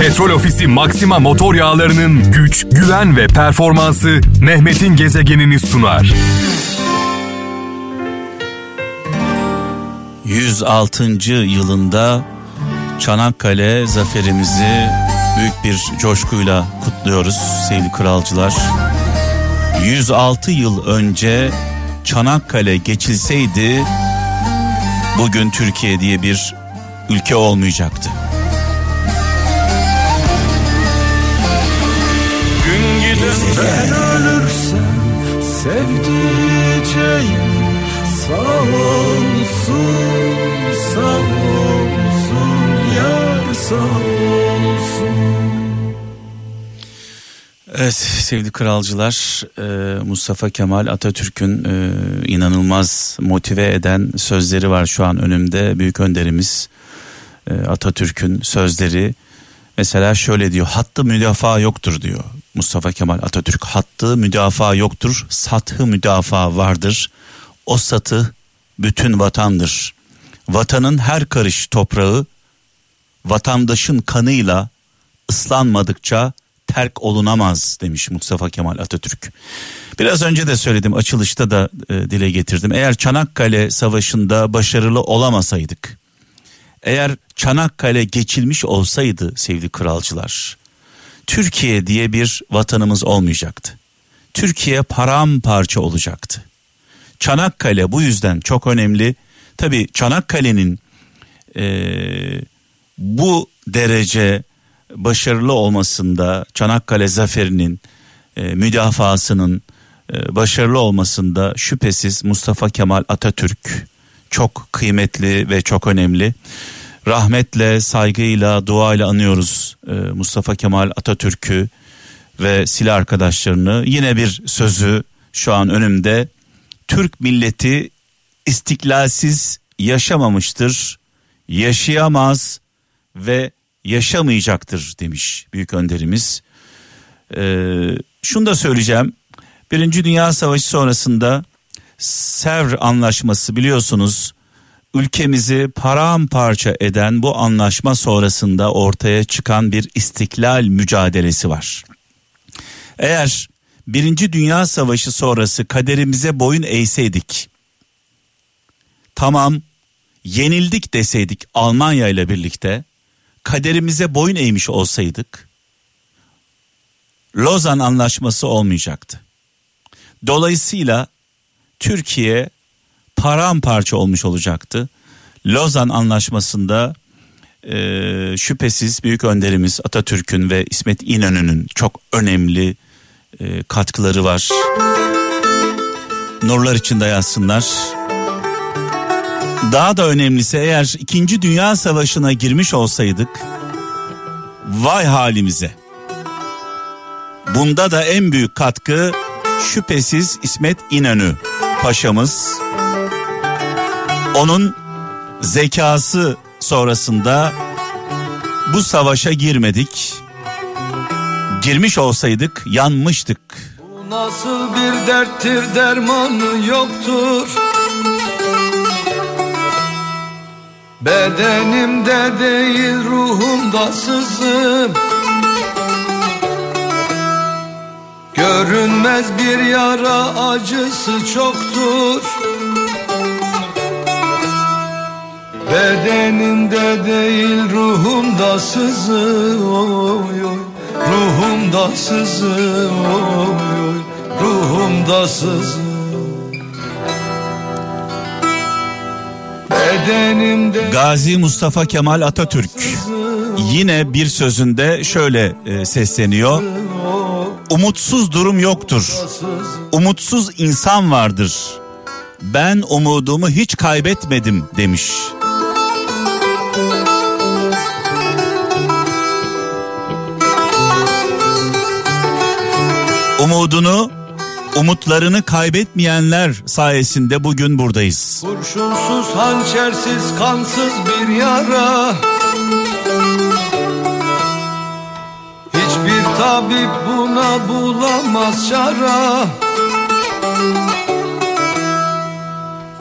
Petrol Ofisi Maxima motor yağlarının güç, güven ve performansı Mehmet'in gezegenini sunar. 106. yılında Çanakkale zaferimizi büyük bir coşkuyla kutluyoruz sevgili kralcılar. 106 yıl önce Çanakkale geçilseydi bugün Türkiye diye bir ülke olmayacaktı. Ben ölürsem sevdiceğim sağ olsun sağ olsun yar sağ olsun. Evet sevgili kralcılar e, Mustafa Kemal Atatürk'ün e, inanılmaz motive eden sözleri var şu an önümde. Büyük önderimiz e, Atatürk'ün sözleri mesela şöyle diyor hattı müdafaa yoktur diyor Mustafa Kemal Atatürk. Hattı müdafaa yoktur sathı müdafaa vardır. O satı bütün vatandır. Vatanın her karış toprağı vatandaşın kanıyla ıslanmadıkça terk olunamaz demiş Mustafa Kemal Atatürk. Biraz önce de söyledim açılışta da e, dile getirdim. Eğer Çanakkale Savaşı'nda başarılı olamasaydık, eğer Çanakkale geçilmiş olsaydı sevgili kralcılar, Türkiye diye bir vatanımız olmayacaktı. Türkiye paramparça olacaktı. Çanakkale bu yüzden çok önemli. Tabi Çanakkale'nin e, bu derece başarılı olmasında Çanakkale zaferinin e, müdafasının e, başarılı olmasında şüphesiz Mustafa Kemal Atatürk çok kıymetli ve çok önemli. Rahmetle, saygıyla, duayla anıyoruz e, Mustafa Kemal Atatürk'ü ve silah arkadaşlarını. Yine bir sözü şu an önümde. Türk milleti istiklalsiz yaşamamıştır, yaşayamaz ve yaşamayacaktır demiş büyük önderimiz. Ee, şunu da söyleyeceğim. Birinci Dünya Savaşı sonrasında Sevr Anlaşması biliyorsunuz ülkemizi paramparça eden bu anlaşma sonrasında ortaya çıkan bir istiklal mücadelesi var. Eğer Birinci Dünya Savaşı sonrası kaderimize boyun eğseydik, tamam yenildik deseydik Almanya ile birlikte, kaderimize boyun eğmiş olsaydık Lozan anlaşması olmayacaktı. Dolayısıyla Türkiye paramparça olmuş olacaktı. Lozan anlaşmasında e, şüphesiz büyük önderimiz Atatürk'ün ve İsmet İnönü'nün çok önemli e, katkıları var. Nurlar içinde yazsınlar. Daha da önemlisi eğer 2. Dünya Savaşı'na girmiş olsaydık vay halimize. Bunda da en büyük katkı şüphesiz İsmet İnönü paşamız. Onun zekası sonrasında bu savaşa girmedik. Girmiş olsaydık yanmıştık. Bu nasıl bir derttir dermanı yoktur Bedenimde değil ruhumda sızım Görünmez bir yara acısı çoktur Bedenimde değil ruhumda sızı oy oy Ruhumda sızı oy oy Ruhumda sızı Bedenimde Gazi Mustafa Kemal Atatürk yine bir sözünde şöyle e, sesleniyor. Umutsuz durum yoktur. Umutsuz insan vardır. Ben umudumu hiç kaybetmedim demiş. Umudunu, umutlarını kaybetmeyenler sayesinde bugün buradayız. Kurşunsuz, hançersiz, kansız bir yara. Hiçbir tabip buna bulamaz çara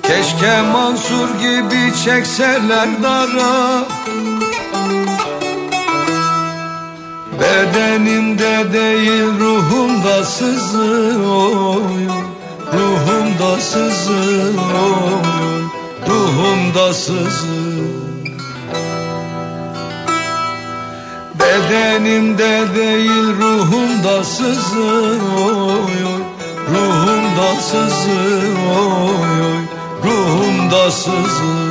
Keşke Mansur gibi çekseler dara Bedenimde değil ruhumda sızıyor Ruhumda sızıyor Ruhumda sızıyor Bedenimde değil ruhumda sızıyor Ruhumda sızıyor Ruhumda sızıyor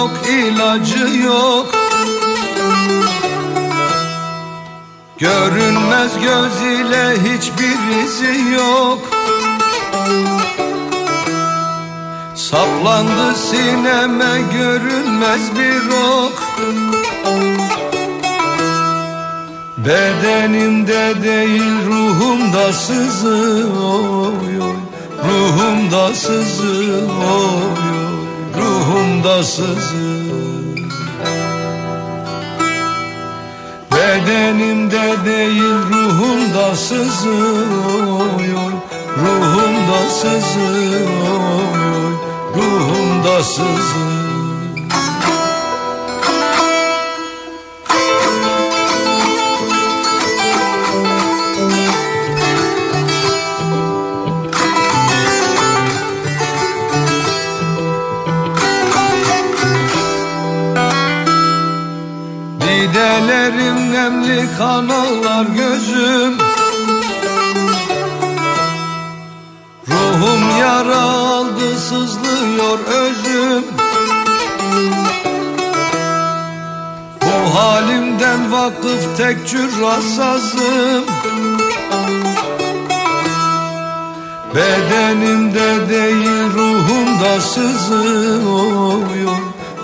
yok ilacı yok. Görünmez göz ile hiçbir izi yok. Saplandı sineme görünmez bir ok. Bedenimde değil ruhumda sızıyor Ruhumda sızıyor Ruhumda sızıyor Bedenimde değil ruhumda sızıyor Ruhumda sızıyor Ruhumda sızıyor Didelerim nemli kanallar gözüm. Ruhum yara aldı sızlıyor özüm. Bu halimden vakıf tek cürrasazım Bedenimde değil ruhumda sızıyor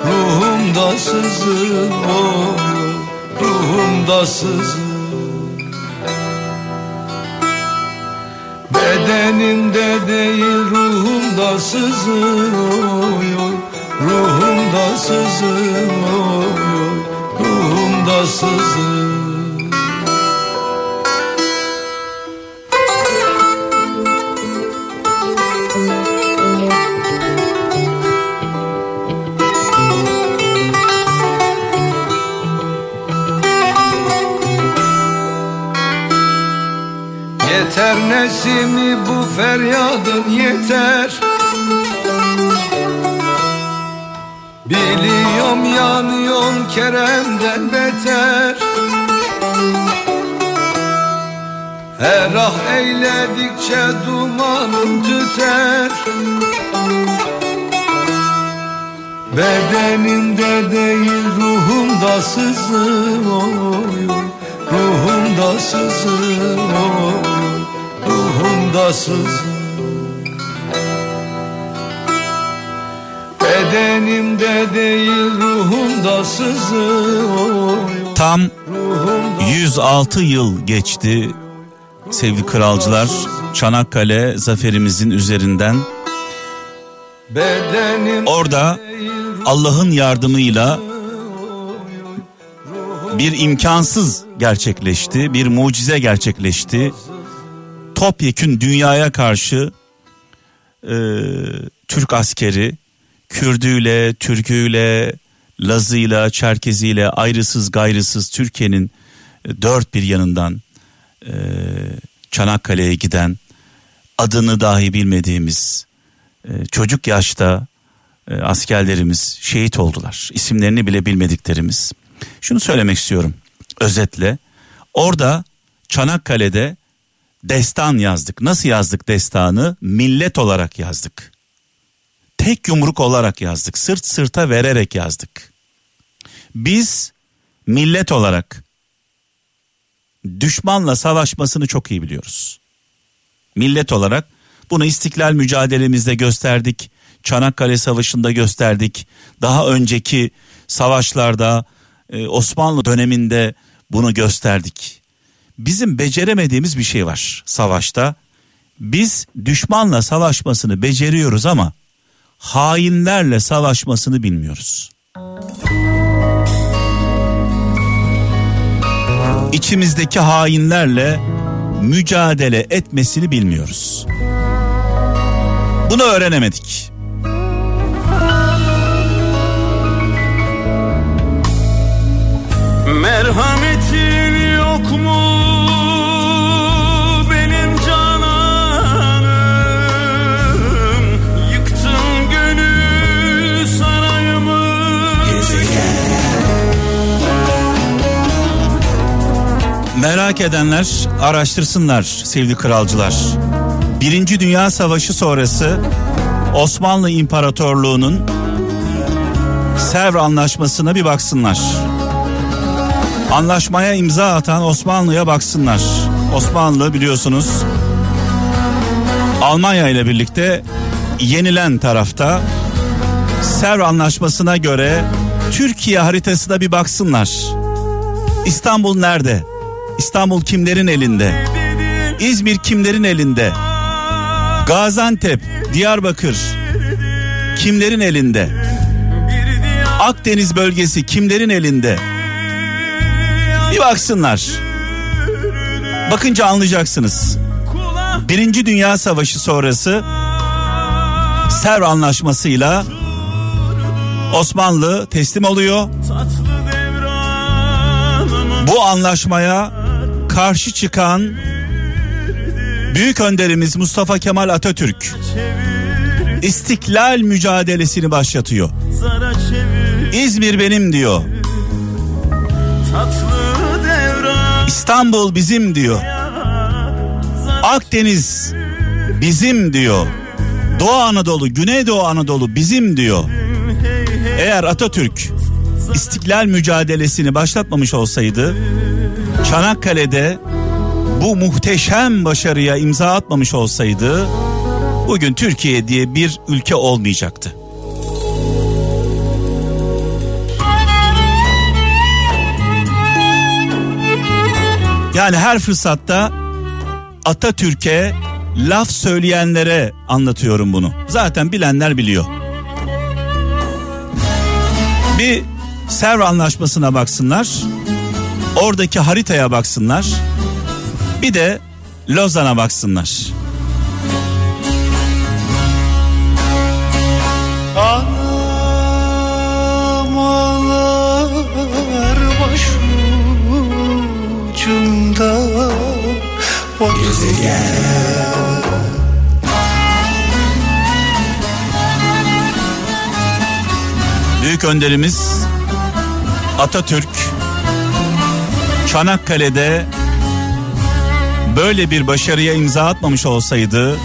Ruhumda sızıyor Ruhumda sızıyor Bedenimde değil ruhumda sızıyor Ruhumda sızıyor Ruhumda sızıyor Yeter nesimi bu feryadın yeter. Biliyorum yanıyorsun Kerem'den beter. Her ah eyledikçe dumanım tüter. Bedenimde değil ruhumda sızıyor Ruhumda sızıyor Ruhumda sızıyor Bedenimde değil ruhumda sızıyor Tam Ruhumda 106 yıl geçti sevgili kralcılar. Çanakkale zaferimizin üzerinden orada Allah'ın yardımıyla bir imkansız gerçekleşti, bir mucize gerçekleşti. Topyekün dünyaya karşı e, Türk askeri Kürdüyle, Türküyle, Lazıyla, Çerkeziyle ayrısız gayrısız Türkiye'nin e, dört bir yanından e, Çanakkale'ye giden adını dahi bilmediğimiz e, çocuk yaşta e, askerlerimiz şehit oldular. İsimlerini bile bilmediklerimiz. Şunu söylemek istiyorum özetle. Orada Çanakkale'de destan yazdık. Nasıl yazdık destanı? Millet olarak yazdık. Tek yumruk olarak yazdık. Sırt sırta vererek yazdık. Biz millet olarak düşmanla savaşmasını çok iyi biliyoruz. Millet olarak bunu istiklal mücadelemizde gösterdik. Çanakkale Savaşı'nda gösterdik. Daha önceki savaşlarda e, Osmanlı döneminde bunu gösterdik. Bizim beceremediğimiz bir şey var savaşta. Biz düşmanla savaşmasını beceriyoruz ama hainlerle savaşmasını bilmiyoruz. içimizdeki hainlerle mücadele etmesini bilmiyoruz. Bunu öğrenemedik. Merhametin yok mu Merak edenler araştırsınlar sevgili kralcılar. Birinci Dünya Savaşı sonrası Osmanlı İmparatorluğu'nun Sevr Anlaşması'na bir baksınlar. Anlaşmaya imza atan Osmanlı'ya baksınlar. Osmanlı biliyorsunuz Almanya ile birlikte yenilen tarafta Sevr Anlaşması'na göre Türkiye haritasına bir baksınlar. İstanbul nerede? İstanbul kimlerin elinde? İzmir kimlerin elinde? Gaziantep, Diyarbakır kimlerin elinde? Akdeniz bölgesi kimlerin elinde? Bir baksınlar. Bakınca anlayacaksınız. Birinci Dünya Savaşı sonrası Sevr Anlaşması'yla Osmanlı teslim oluyor. Bu anlaşmaya karşı çıkan büyük önderimiz Mustafa Kemal Atatürk İstiklal mücadelesini başlatıyor. İzmir benim diyor. İstanbul bizim diyor. Akdeniz bizim diyor. Doğu Anadolu, Güneydoğu Anadolu bizim diyor. Eğer Atatürk İstiklal mücadelesini başlatmamış olsaydı Çanakkale'de bu muhteşem başarıya imza atmamış olsaydı bugün Türkiye diye bir ülke olmayacaktı. Yani her fırsatta Atatürk'e laf söyleyenlere anlatıyorum bunu. Zaten bilenler biliyor. Bir Sevr Anlaşması'na baksınlar. Oradaki haritaya baksınlar. Bir de Lozan'a baksınlar. Anam ağlar başucumda O Büyük önderimiz Atatürk Çanakkale'de böyle bir başarıya imza atmamış olsaydı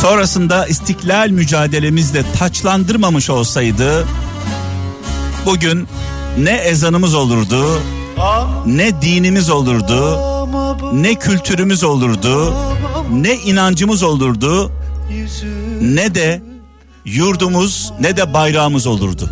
sonrasında istiklal mücadelemizle taçlandırmamış olsaydı bugün ne ezanımız olurdu ne dinimiz olurdu ne kültürümüz olurdu ne inancımız olurdu ne de yurdumuz ne de bayrağımız olurdu.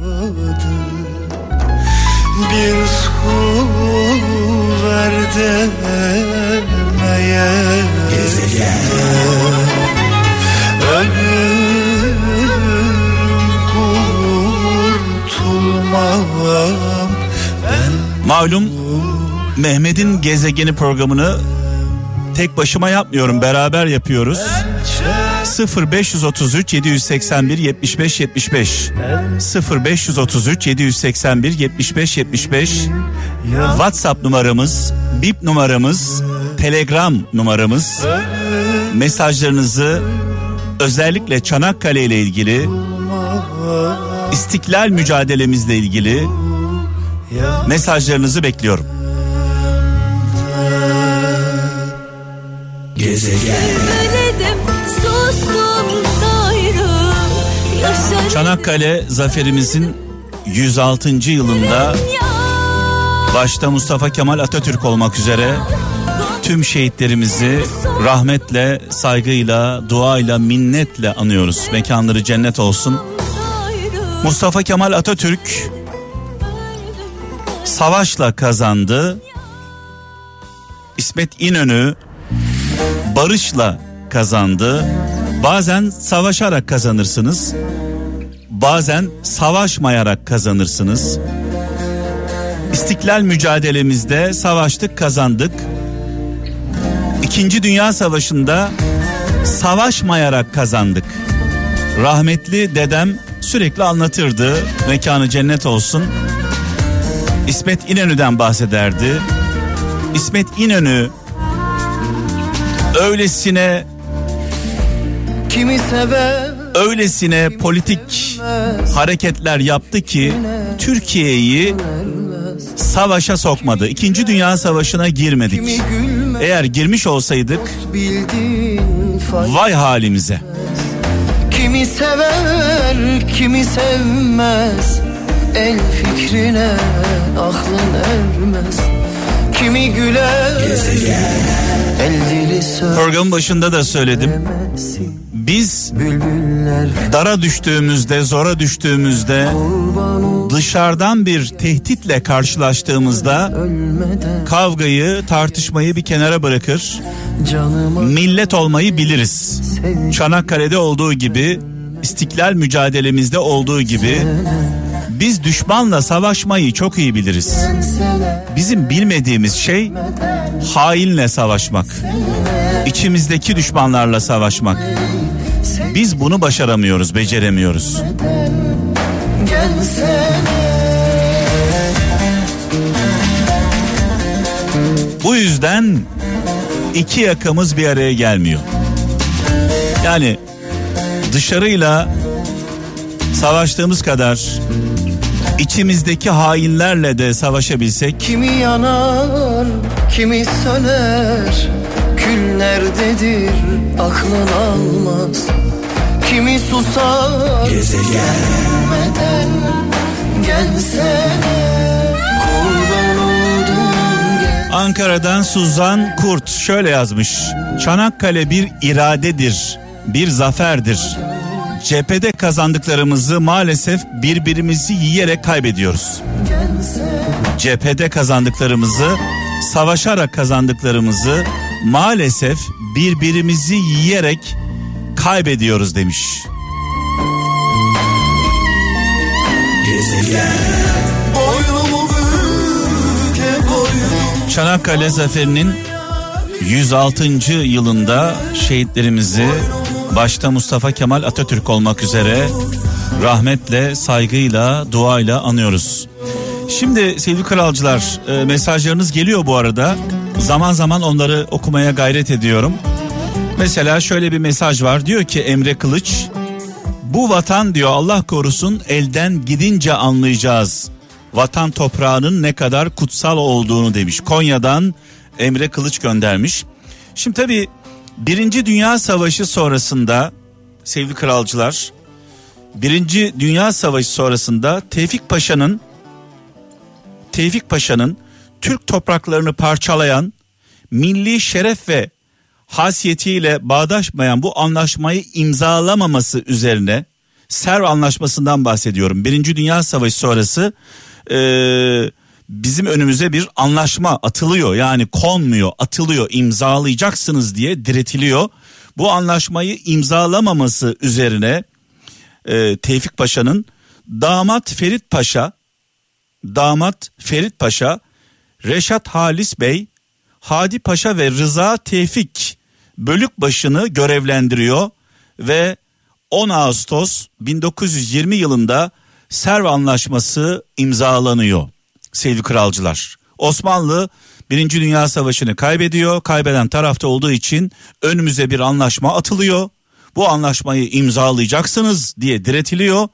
Malum Mehmet'in gezegeni programını tek başıma yapmıyorum beraber yapıyoruz. 0533 781 75 75 0533 781 75 75 WhatsApp numaramız, bip numaramız, Telegram numaramız. Mesajlarınızı özellikle Çanakkale ile ilgili İstiklal mücadelemizle ilgili mesajlarınızı bekliyorum. Çanakkale zaferimizin 106. yılında başta Mustafa Kemal Atatürk olmak üzere tüm şehitlerimizi rahmetle, saygıyla, duayla, minnetle anıyoruz. Mekanları cennet olsun. Mustafa Kemal Atatürk savaşla kazandı. İsmet İnönü barışla kazandı. Bazen savaşarak kazanırsınız. Bazen savaşmayarak kazanırsınız. İstiklal mücadelemizde savaştık, kazandık. İkinci Dünya Savaşı'nda savaşmayarak kazandık. Rahmetli dedem sürekli anlatırdı. Mekanı cennet olsun. İsmet İnönü'den bahsederdi. İsmet İnönü öylesine Kimi sever öylesine politik hareketler yaptı ki Türkiye'yi savaşa sokmadı. İkinci Dünya Savaşı'na girmedik. Eğer girmiş olsaydık vay halimize. Kimi sever kimi sevmez El fikrine aklın ermez Kimi güler El dili Programın başında da söyledim. Biz dara düştüğümüzde, zora düştüğümüzde, dışarıdan bir tehditle karşılaştığımızda kavgayı, tartışmayı bir kenara bırakır. Millet olmayı biliriz. Çanakkale'de olduğu gibi, İstiklal mücadelemizde olduğu gibi biz düşmanla savaşmayı çok iyi biliriz. Bizim bilmediğimiz şey hainle savaşmak. İçimizdeki düşmanlarla savaşmak. Biz bunu başaramıyoruz, beceremiyoruz. Bu yüzden iki yakamız bir araya gelmiyor. Yani dışarıyla savaştığımız kadar içimizdeki hainlerle de savaşabilsek Kimi yanar, kimi söner Kül nerededir aklın almaz Kimi susar Gelmeden gelsene Ankara'dan Suzan Kurt şöyle yazmış. Çanakkale bir iradedir, bir zaferdir. Cephede kazandıklarımızı maalesef birbirimizi yiyerek kaybediyoruz. Cephede kazandıklarımızı, savaşarak kazandıklarımızı maalesef birbirimizi yiyerek kaybediyoruz demiş. Çanakkale Zaferi'nin 106. yılında şehitlerimizi başta Mustafa Kemal Atatürk olmak üzere rahmetle, saygıyla, duayla anıyoruz. Şimdi sevgili kralcılar e, mesajlarınız geliyor bu arada. Zaman zaman onları okumaya gayret ediyorum. Mesela şöyle bir mesaj var. Diyor ki Emre Kılıç bu vatan diyor Allah korusun elden gidince anlayacağız. Vatan toprağının ne kadar kutsal olduğunu demiş. Konya'dan Emre Kılıç göndermiş. Şimdi tabii Birinci Dünya Savaşı sonrasında sevgili kralcılar Birinci Dünya Savaşı sonrasında Tevfik Paşa'nın Tevfik Paşa'nın Türk topraklarını parçalayan milli şeref ve hasiyetiyle bağdaşmayan bu anlaşmayı imzalamaması üzerine Serv Anlaşması'ndan bahsediyorum. Birinci Dünya Savaşı sonrası eee, bizim önümüze bir anlaşma atılıyor. Yani konmuyor, atılıyor, imzalayacaksınız diye diretiliyor. Bu anlaşmayı imzalamaması üzerine eee, Tevfik Paşa'nın damat Ferit Paşa, damat Ferit Paşa, Reşat Halis Bey, Hadi Paşa ve Rıza Tevfik bölükbaşını görevlendiriyor ve 10 Ağustos 1920 yılında Serv Anlaşması imzalanıyor sevgili kralcılar. Osmanlı Birinci Dünya Savaşı'nı kaybediyor. Kaybeden tarafta olduğu için önümüze bir anlaşma atılıyor. Bu anlaşmayı imzalayacaksınız diye diretiliyor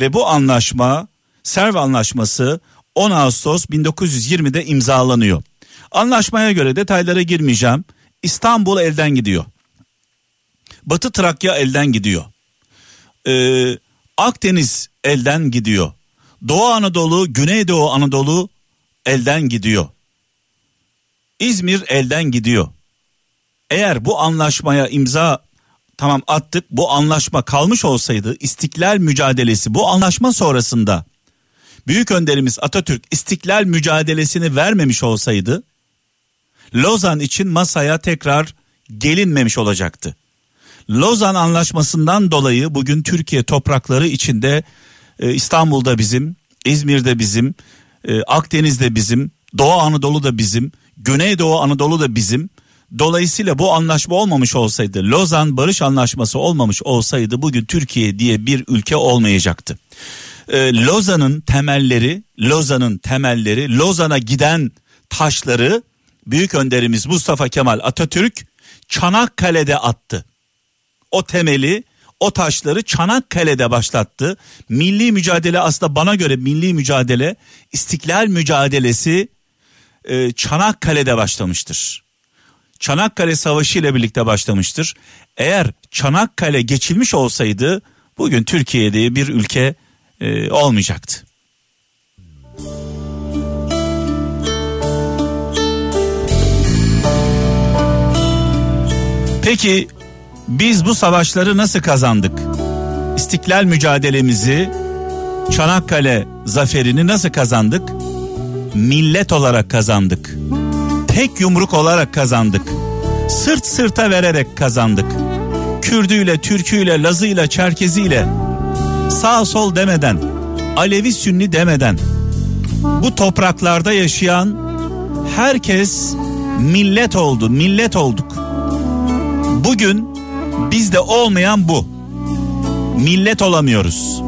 ve bu anlaşma Serv Anlaşması 10 Ağustos 1920'de imzalanıyor. Anlaşmaya göre detaylara girmeyeceğim. İstanbul elden gidiyor. Batı Trakya elden gidiyor. Ee, Akdeniz elden gidiyor. Doğu Anadolu, Güneydoğu Anadolu elden gidiyor. İzmir elden gidiyor. Eğer bu anlaşmaya imza tamam attık bu anlaşma kalmış olsaydı istiklal mücadelesi bu anlaşma sonrasında büyük önderimiz Atatürk istiklal mücadelesini vermemiş olsaydı Lozan için masaya tekrar gelinmemiş olacaktı. Lozan Anlaşması'ndan dolayı bugün Türkiye toprakları içinde e, İstanbul'da bizim, İzmir'de bizim, e, Akdeniz'de bizim, Doğu Anadolu'da bizim, Güneydoğu Anadolu da bizim. Dolayısıyla bu anlaşma olmamış olsaydı, Lozan Barış Anlaşması olmamış olsaydı bugün Türkiye diye bir ülke olmayacaktı. Ee, Lozan'ın temelleri, Lozan'ın temelleri, Lozan'a giden taşları büyük önderimiz Mustafa Kemal Atatürk Çanakkale'de attı. O temeli, o taşları Çanakkale'de başlattı. Milli mücadele aslında bana göre milli mücadele, istiklal mücadelesi e, Çanakkale'de başlamıştır. Çanakkale Savaşı ile birlikte başlamıştır. Eğer Çanakkale geçilmiş olsaydı bugün Türkiye'de bir ülke e, olmayacaktı. Peki biz bu savaşları nasıl kazandık? İstiklal mücadelemizi, Çanakkale zaferini nasıl kazandık? Millet olarak kazandık. Tek yumruk olarak kazandık. Sırt sırta vererek kazandık. Kürdüyle, Türküyle, Lazıyla, Çerkeziyle sağ sol demeden, Alevi Sünni demeden bu topraklarda yaşayan herkes millet oldu, millet olduk. Bugün bizde olmayan bu. Millet olamıyoruz.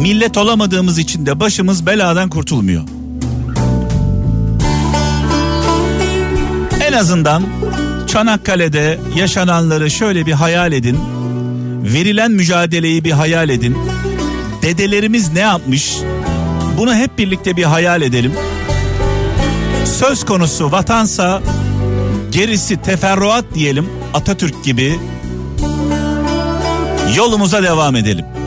Millet olamadığımız için de başımız beladan kurtulmuyor. En azından Çanakkale'de yaşananları şöyle bir hayal edin. Verilen mücadeleyi bir hayal edin. Dedelerimiz ne yapmış? Bunu hep birlikte bir hayal edelim. Söz konusu vatansa gerisi teferruat diyelim Atatürk gibi yolumuza devam edelim.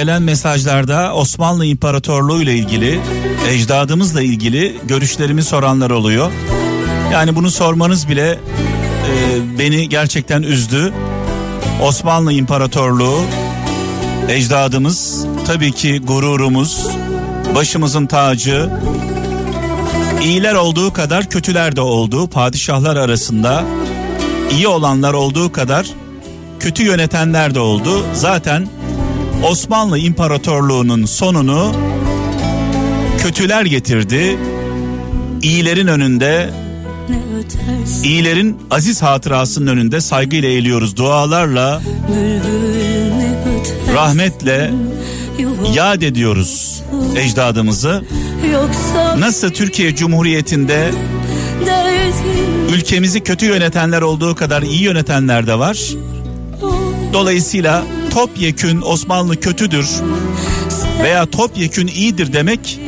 Gelen mesajlarda Osmanlı İmparatorluğu ile ilgili ecdadımızla ilgili görüşlerimi soranlar oluyor. Yani bunu sormanız bile e, beni gerçekten üzdü. Osmanlı İmparatorluğu ecdadımız tabii ki gururumuz, başımızın tacı. İyiler olduğu kadar kötüler de oldu. Padişahlar arasında iyi olanlar olduğu kadar kötü yönetenler de oldu. Zaten Osmanlı İmparatorluğu'nun sonunu kötüler getirdi. İyilerin önünde, iyilerin aziz hatırasının önünde saygıyla eğiliyoruz. Dualarla, rahmetle yad ediyoruz ecdadımızı. Nasıl Türkiye Cumhuriyeti'nde ülkemizi kötü yönetenler olduğu kadar iyi yönetenler de var. Dolayısıyla topyekün Osmanlı kötüdür veya topyekün iyidir demek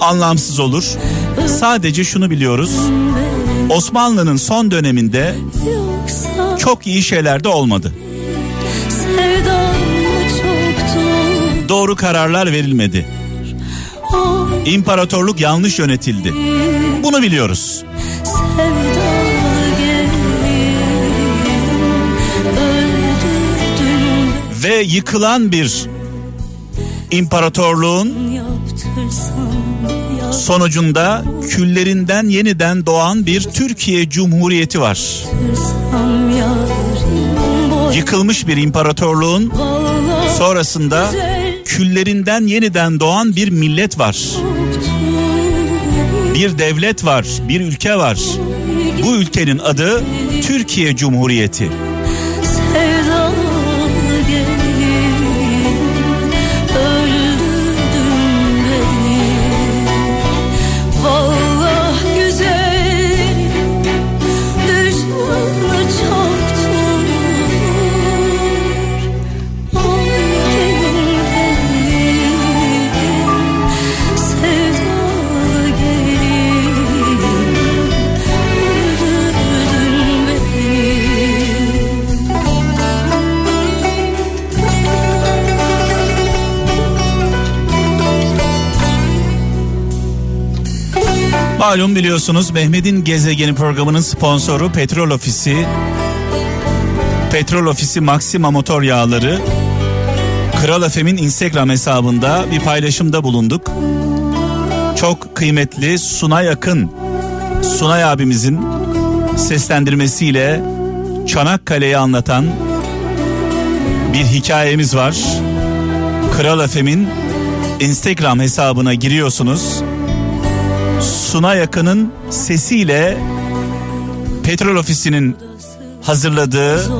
anlamsız olur. Sadece şunu biliyoruz. Osmanlı'nın son döneminde çok iyi şeyler de olmadı. sevdam Doğru kararlar verilmedi. İmparatorluk yanlış yönetildi. Bunu biliyoruz. sevdalı Ve yıkılan bir imparatorluğun sonucunda küllerinden yeniden doğan bir Türkiye Cumhuriyeti var. Yıkılmış bir imparatorluğun sonrasında küllerinden yeniden doğan bir millet var. Bir devlet var, bir ülke var. Bu ülkenin adı Türkiye Cumhuriyeti. Malum biliyorsunuz Mehmet'in gezegeni programının sponsoru Petrol Ofisi. Petrol Ofisi Maxima Motor Yağları. Kral Efem'in Instagram hesabında bir paylaşımda bulunduk. Çok kıymetli Sunay Akın, Sunay abimizin seslendirmesiyle Çanakkale'yi anlatan bir hikayemiz var. Kral Efem'in Instagram hesabına giriyorsunuz. Sunay Akın'ın sesiyle Petrol Ofisi'nin hazırladığı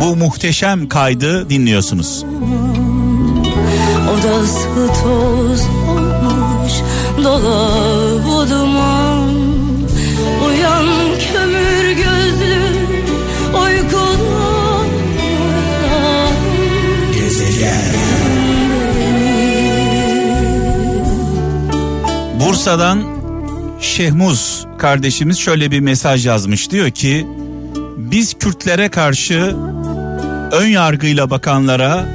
bu muhteşem kaydı dinliyorsunuz. Odası toz olmuş dolabı duman Uyan kömür gözlü uykudan uyan. Bursa'dan Şehmuz kardeşimiz şöyle bir mesaj yazmış. Diyor ki biz Kürtlere karşı ön yargıyla bakanlara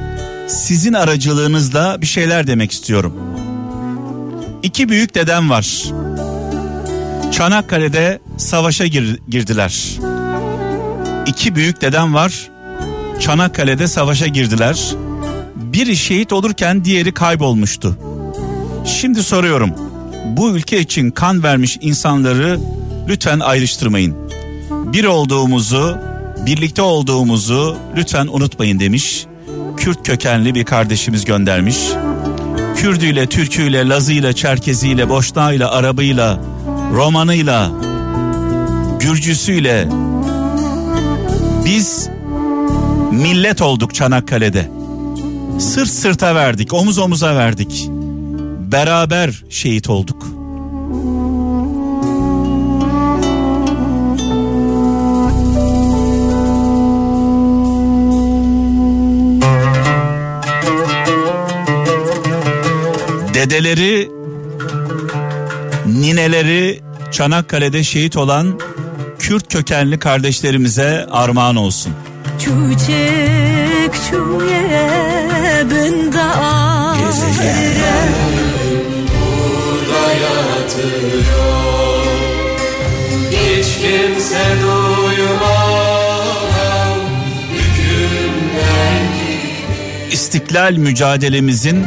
sizin aracılığınızla bir şeyler demek istiyorum. İki büyük dedem var. Çanakkale'de savaşa gir- girdiler. İki büyük dedem var. Çanakkale'de savaşa girdiler. Biri şehit olurken diğeri kaybolmuştu. Şimdi soruyorum. Bu ülke için kan vermiş insanları lütfen ayrıştırmayın. Bir olduğumuzu, birlikte olduğumuzu lütfen unutmayın demiş. Kürt kökenli bir kardeşimiz göndermiş. Kürdüyle, Türküyle, Lazıyla, Çerkeziyle, Boşnağıyla, Arabıyla, Romanıyla, Gürcüsüyle biz millet olduk Çanakkale'de. Sırt sırta verdik, omuz omuza verdik. Beraber şehit olduk. Dedeleri, nineleri Çanakkale'de şehit olan Kürt kökenli kardeşlerimize armağan olsun. Çocuk çuye bunda Hiç kimse duymam İstiklal mücadelemizin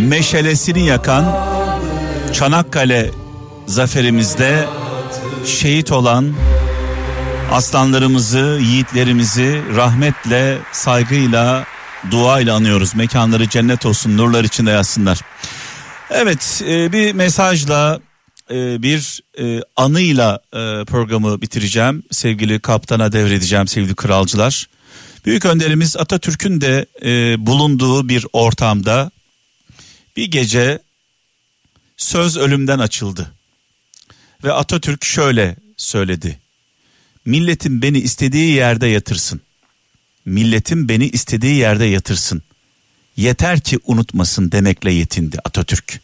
meşalesini yakan Çanakkale zaferimizde şehit olan aslanlarımızı, yiğitlerimizi rahmetle, saygıyla, duayla anıyoruz. Mekanları cennet olsun, nurlar içinde yatsınlar. Evet, e, bir mesajla, e, bir e, anıyla programı bitireceğim. Sevgili kaptana devredeceğim sevgili kralcılar. Büyük önderimiz Atatürk'ün de bulunduğu bir ortamda bir gece söz ölümden açıldı. Ve Atatürk şöyle söyledi. Milletim beni istediği yerde yatırsın. Milletim beni istediği yerde yatırsın. Yeter ki unutmasın demekle yetindi Atatürk.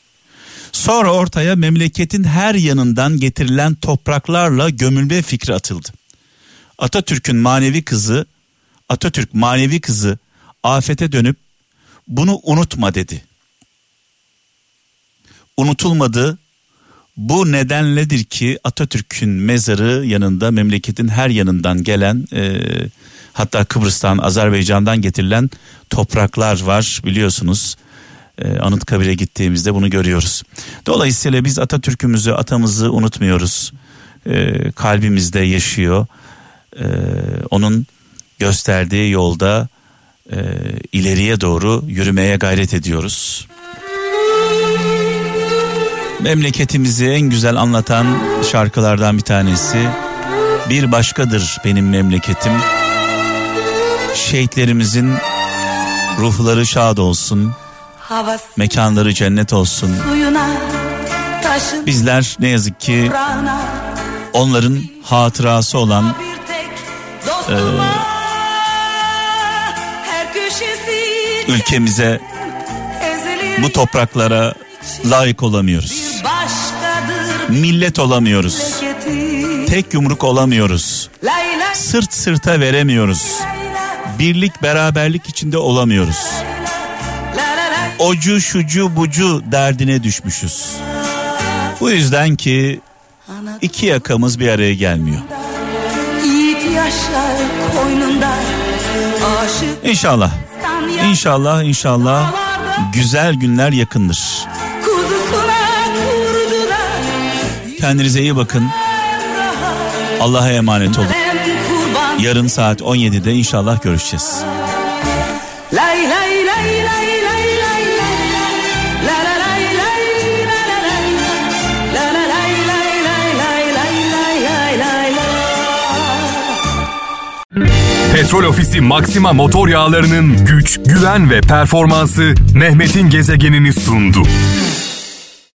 Sonra ortaya memleketin her yanından getirilen topraklarla gömülme fikri atıldı. Atatürk'ün manevi kızı, Atatürk manevi kızı afete dönüp bunu unutma dedi. Unutulmadı. Bu nedenledir ki Atatürk'ün mezarı yanında memleketin her yanından gelen e, hatta Kıbrıs'tan Azerbaycan'dan getirilen topraklar var biliyorsunuz. E, Anıtkabir'e gittiğimizde bunu görüyoruz. Dolayısıyla biz Atatürk'ümüzü atamızı unutmuyoruz. E, kalbimizde yaşıyor. E, onun gösterdiği yolda e, ileriye doğru yürümeye gayret ediyoruz. Memleketimizi en güzel anlatan şarkılardan bir tanesi Bir Başkadır Benim Memleketim. Şehitlerimizin ruhları şad olsun, mekanları cennet olsun. Bizler ne yazık ki onların hatırası olan köşesi ülkemize bu topraklara layık olamıyoruz. Millet olamıyoruz. Tek yumruk olamıyoruz. Sırt sırta veremiyoruz. Birlik beraberlik içinde olamıyoruz. la la la Ocu şucu bucu derdine düşmüşüz. Bu yüzden ki iki yakamız bir araya gelmiyor. İnşallah. İnşallah inşallah güzel günler yakındır. Kendinize iyi bakın. Allah'a emanet olun. Yarın saat 17'de inşallah görüşeceğiz. Petrol Ofisi Maxima motor yağlarının güç, güven ve performansı Mehmet'in gezegenini sundu.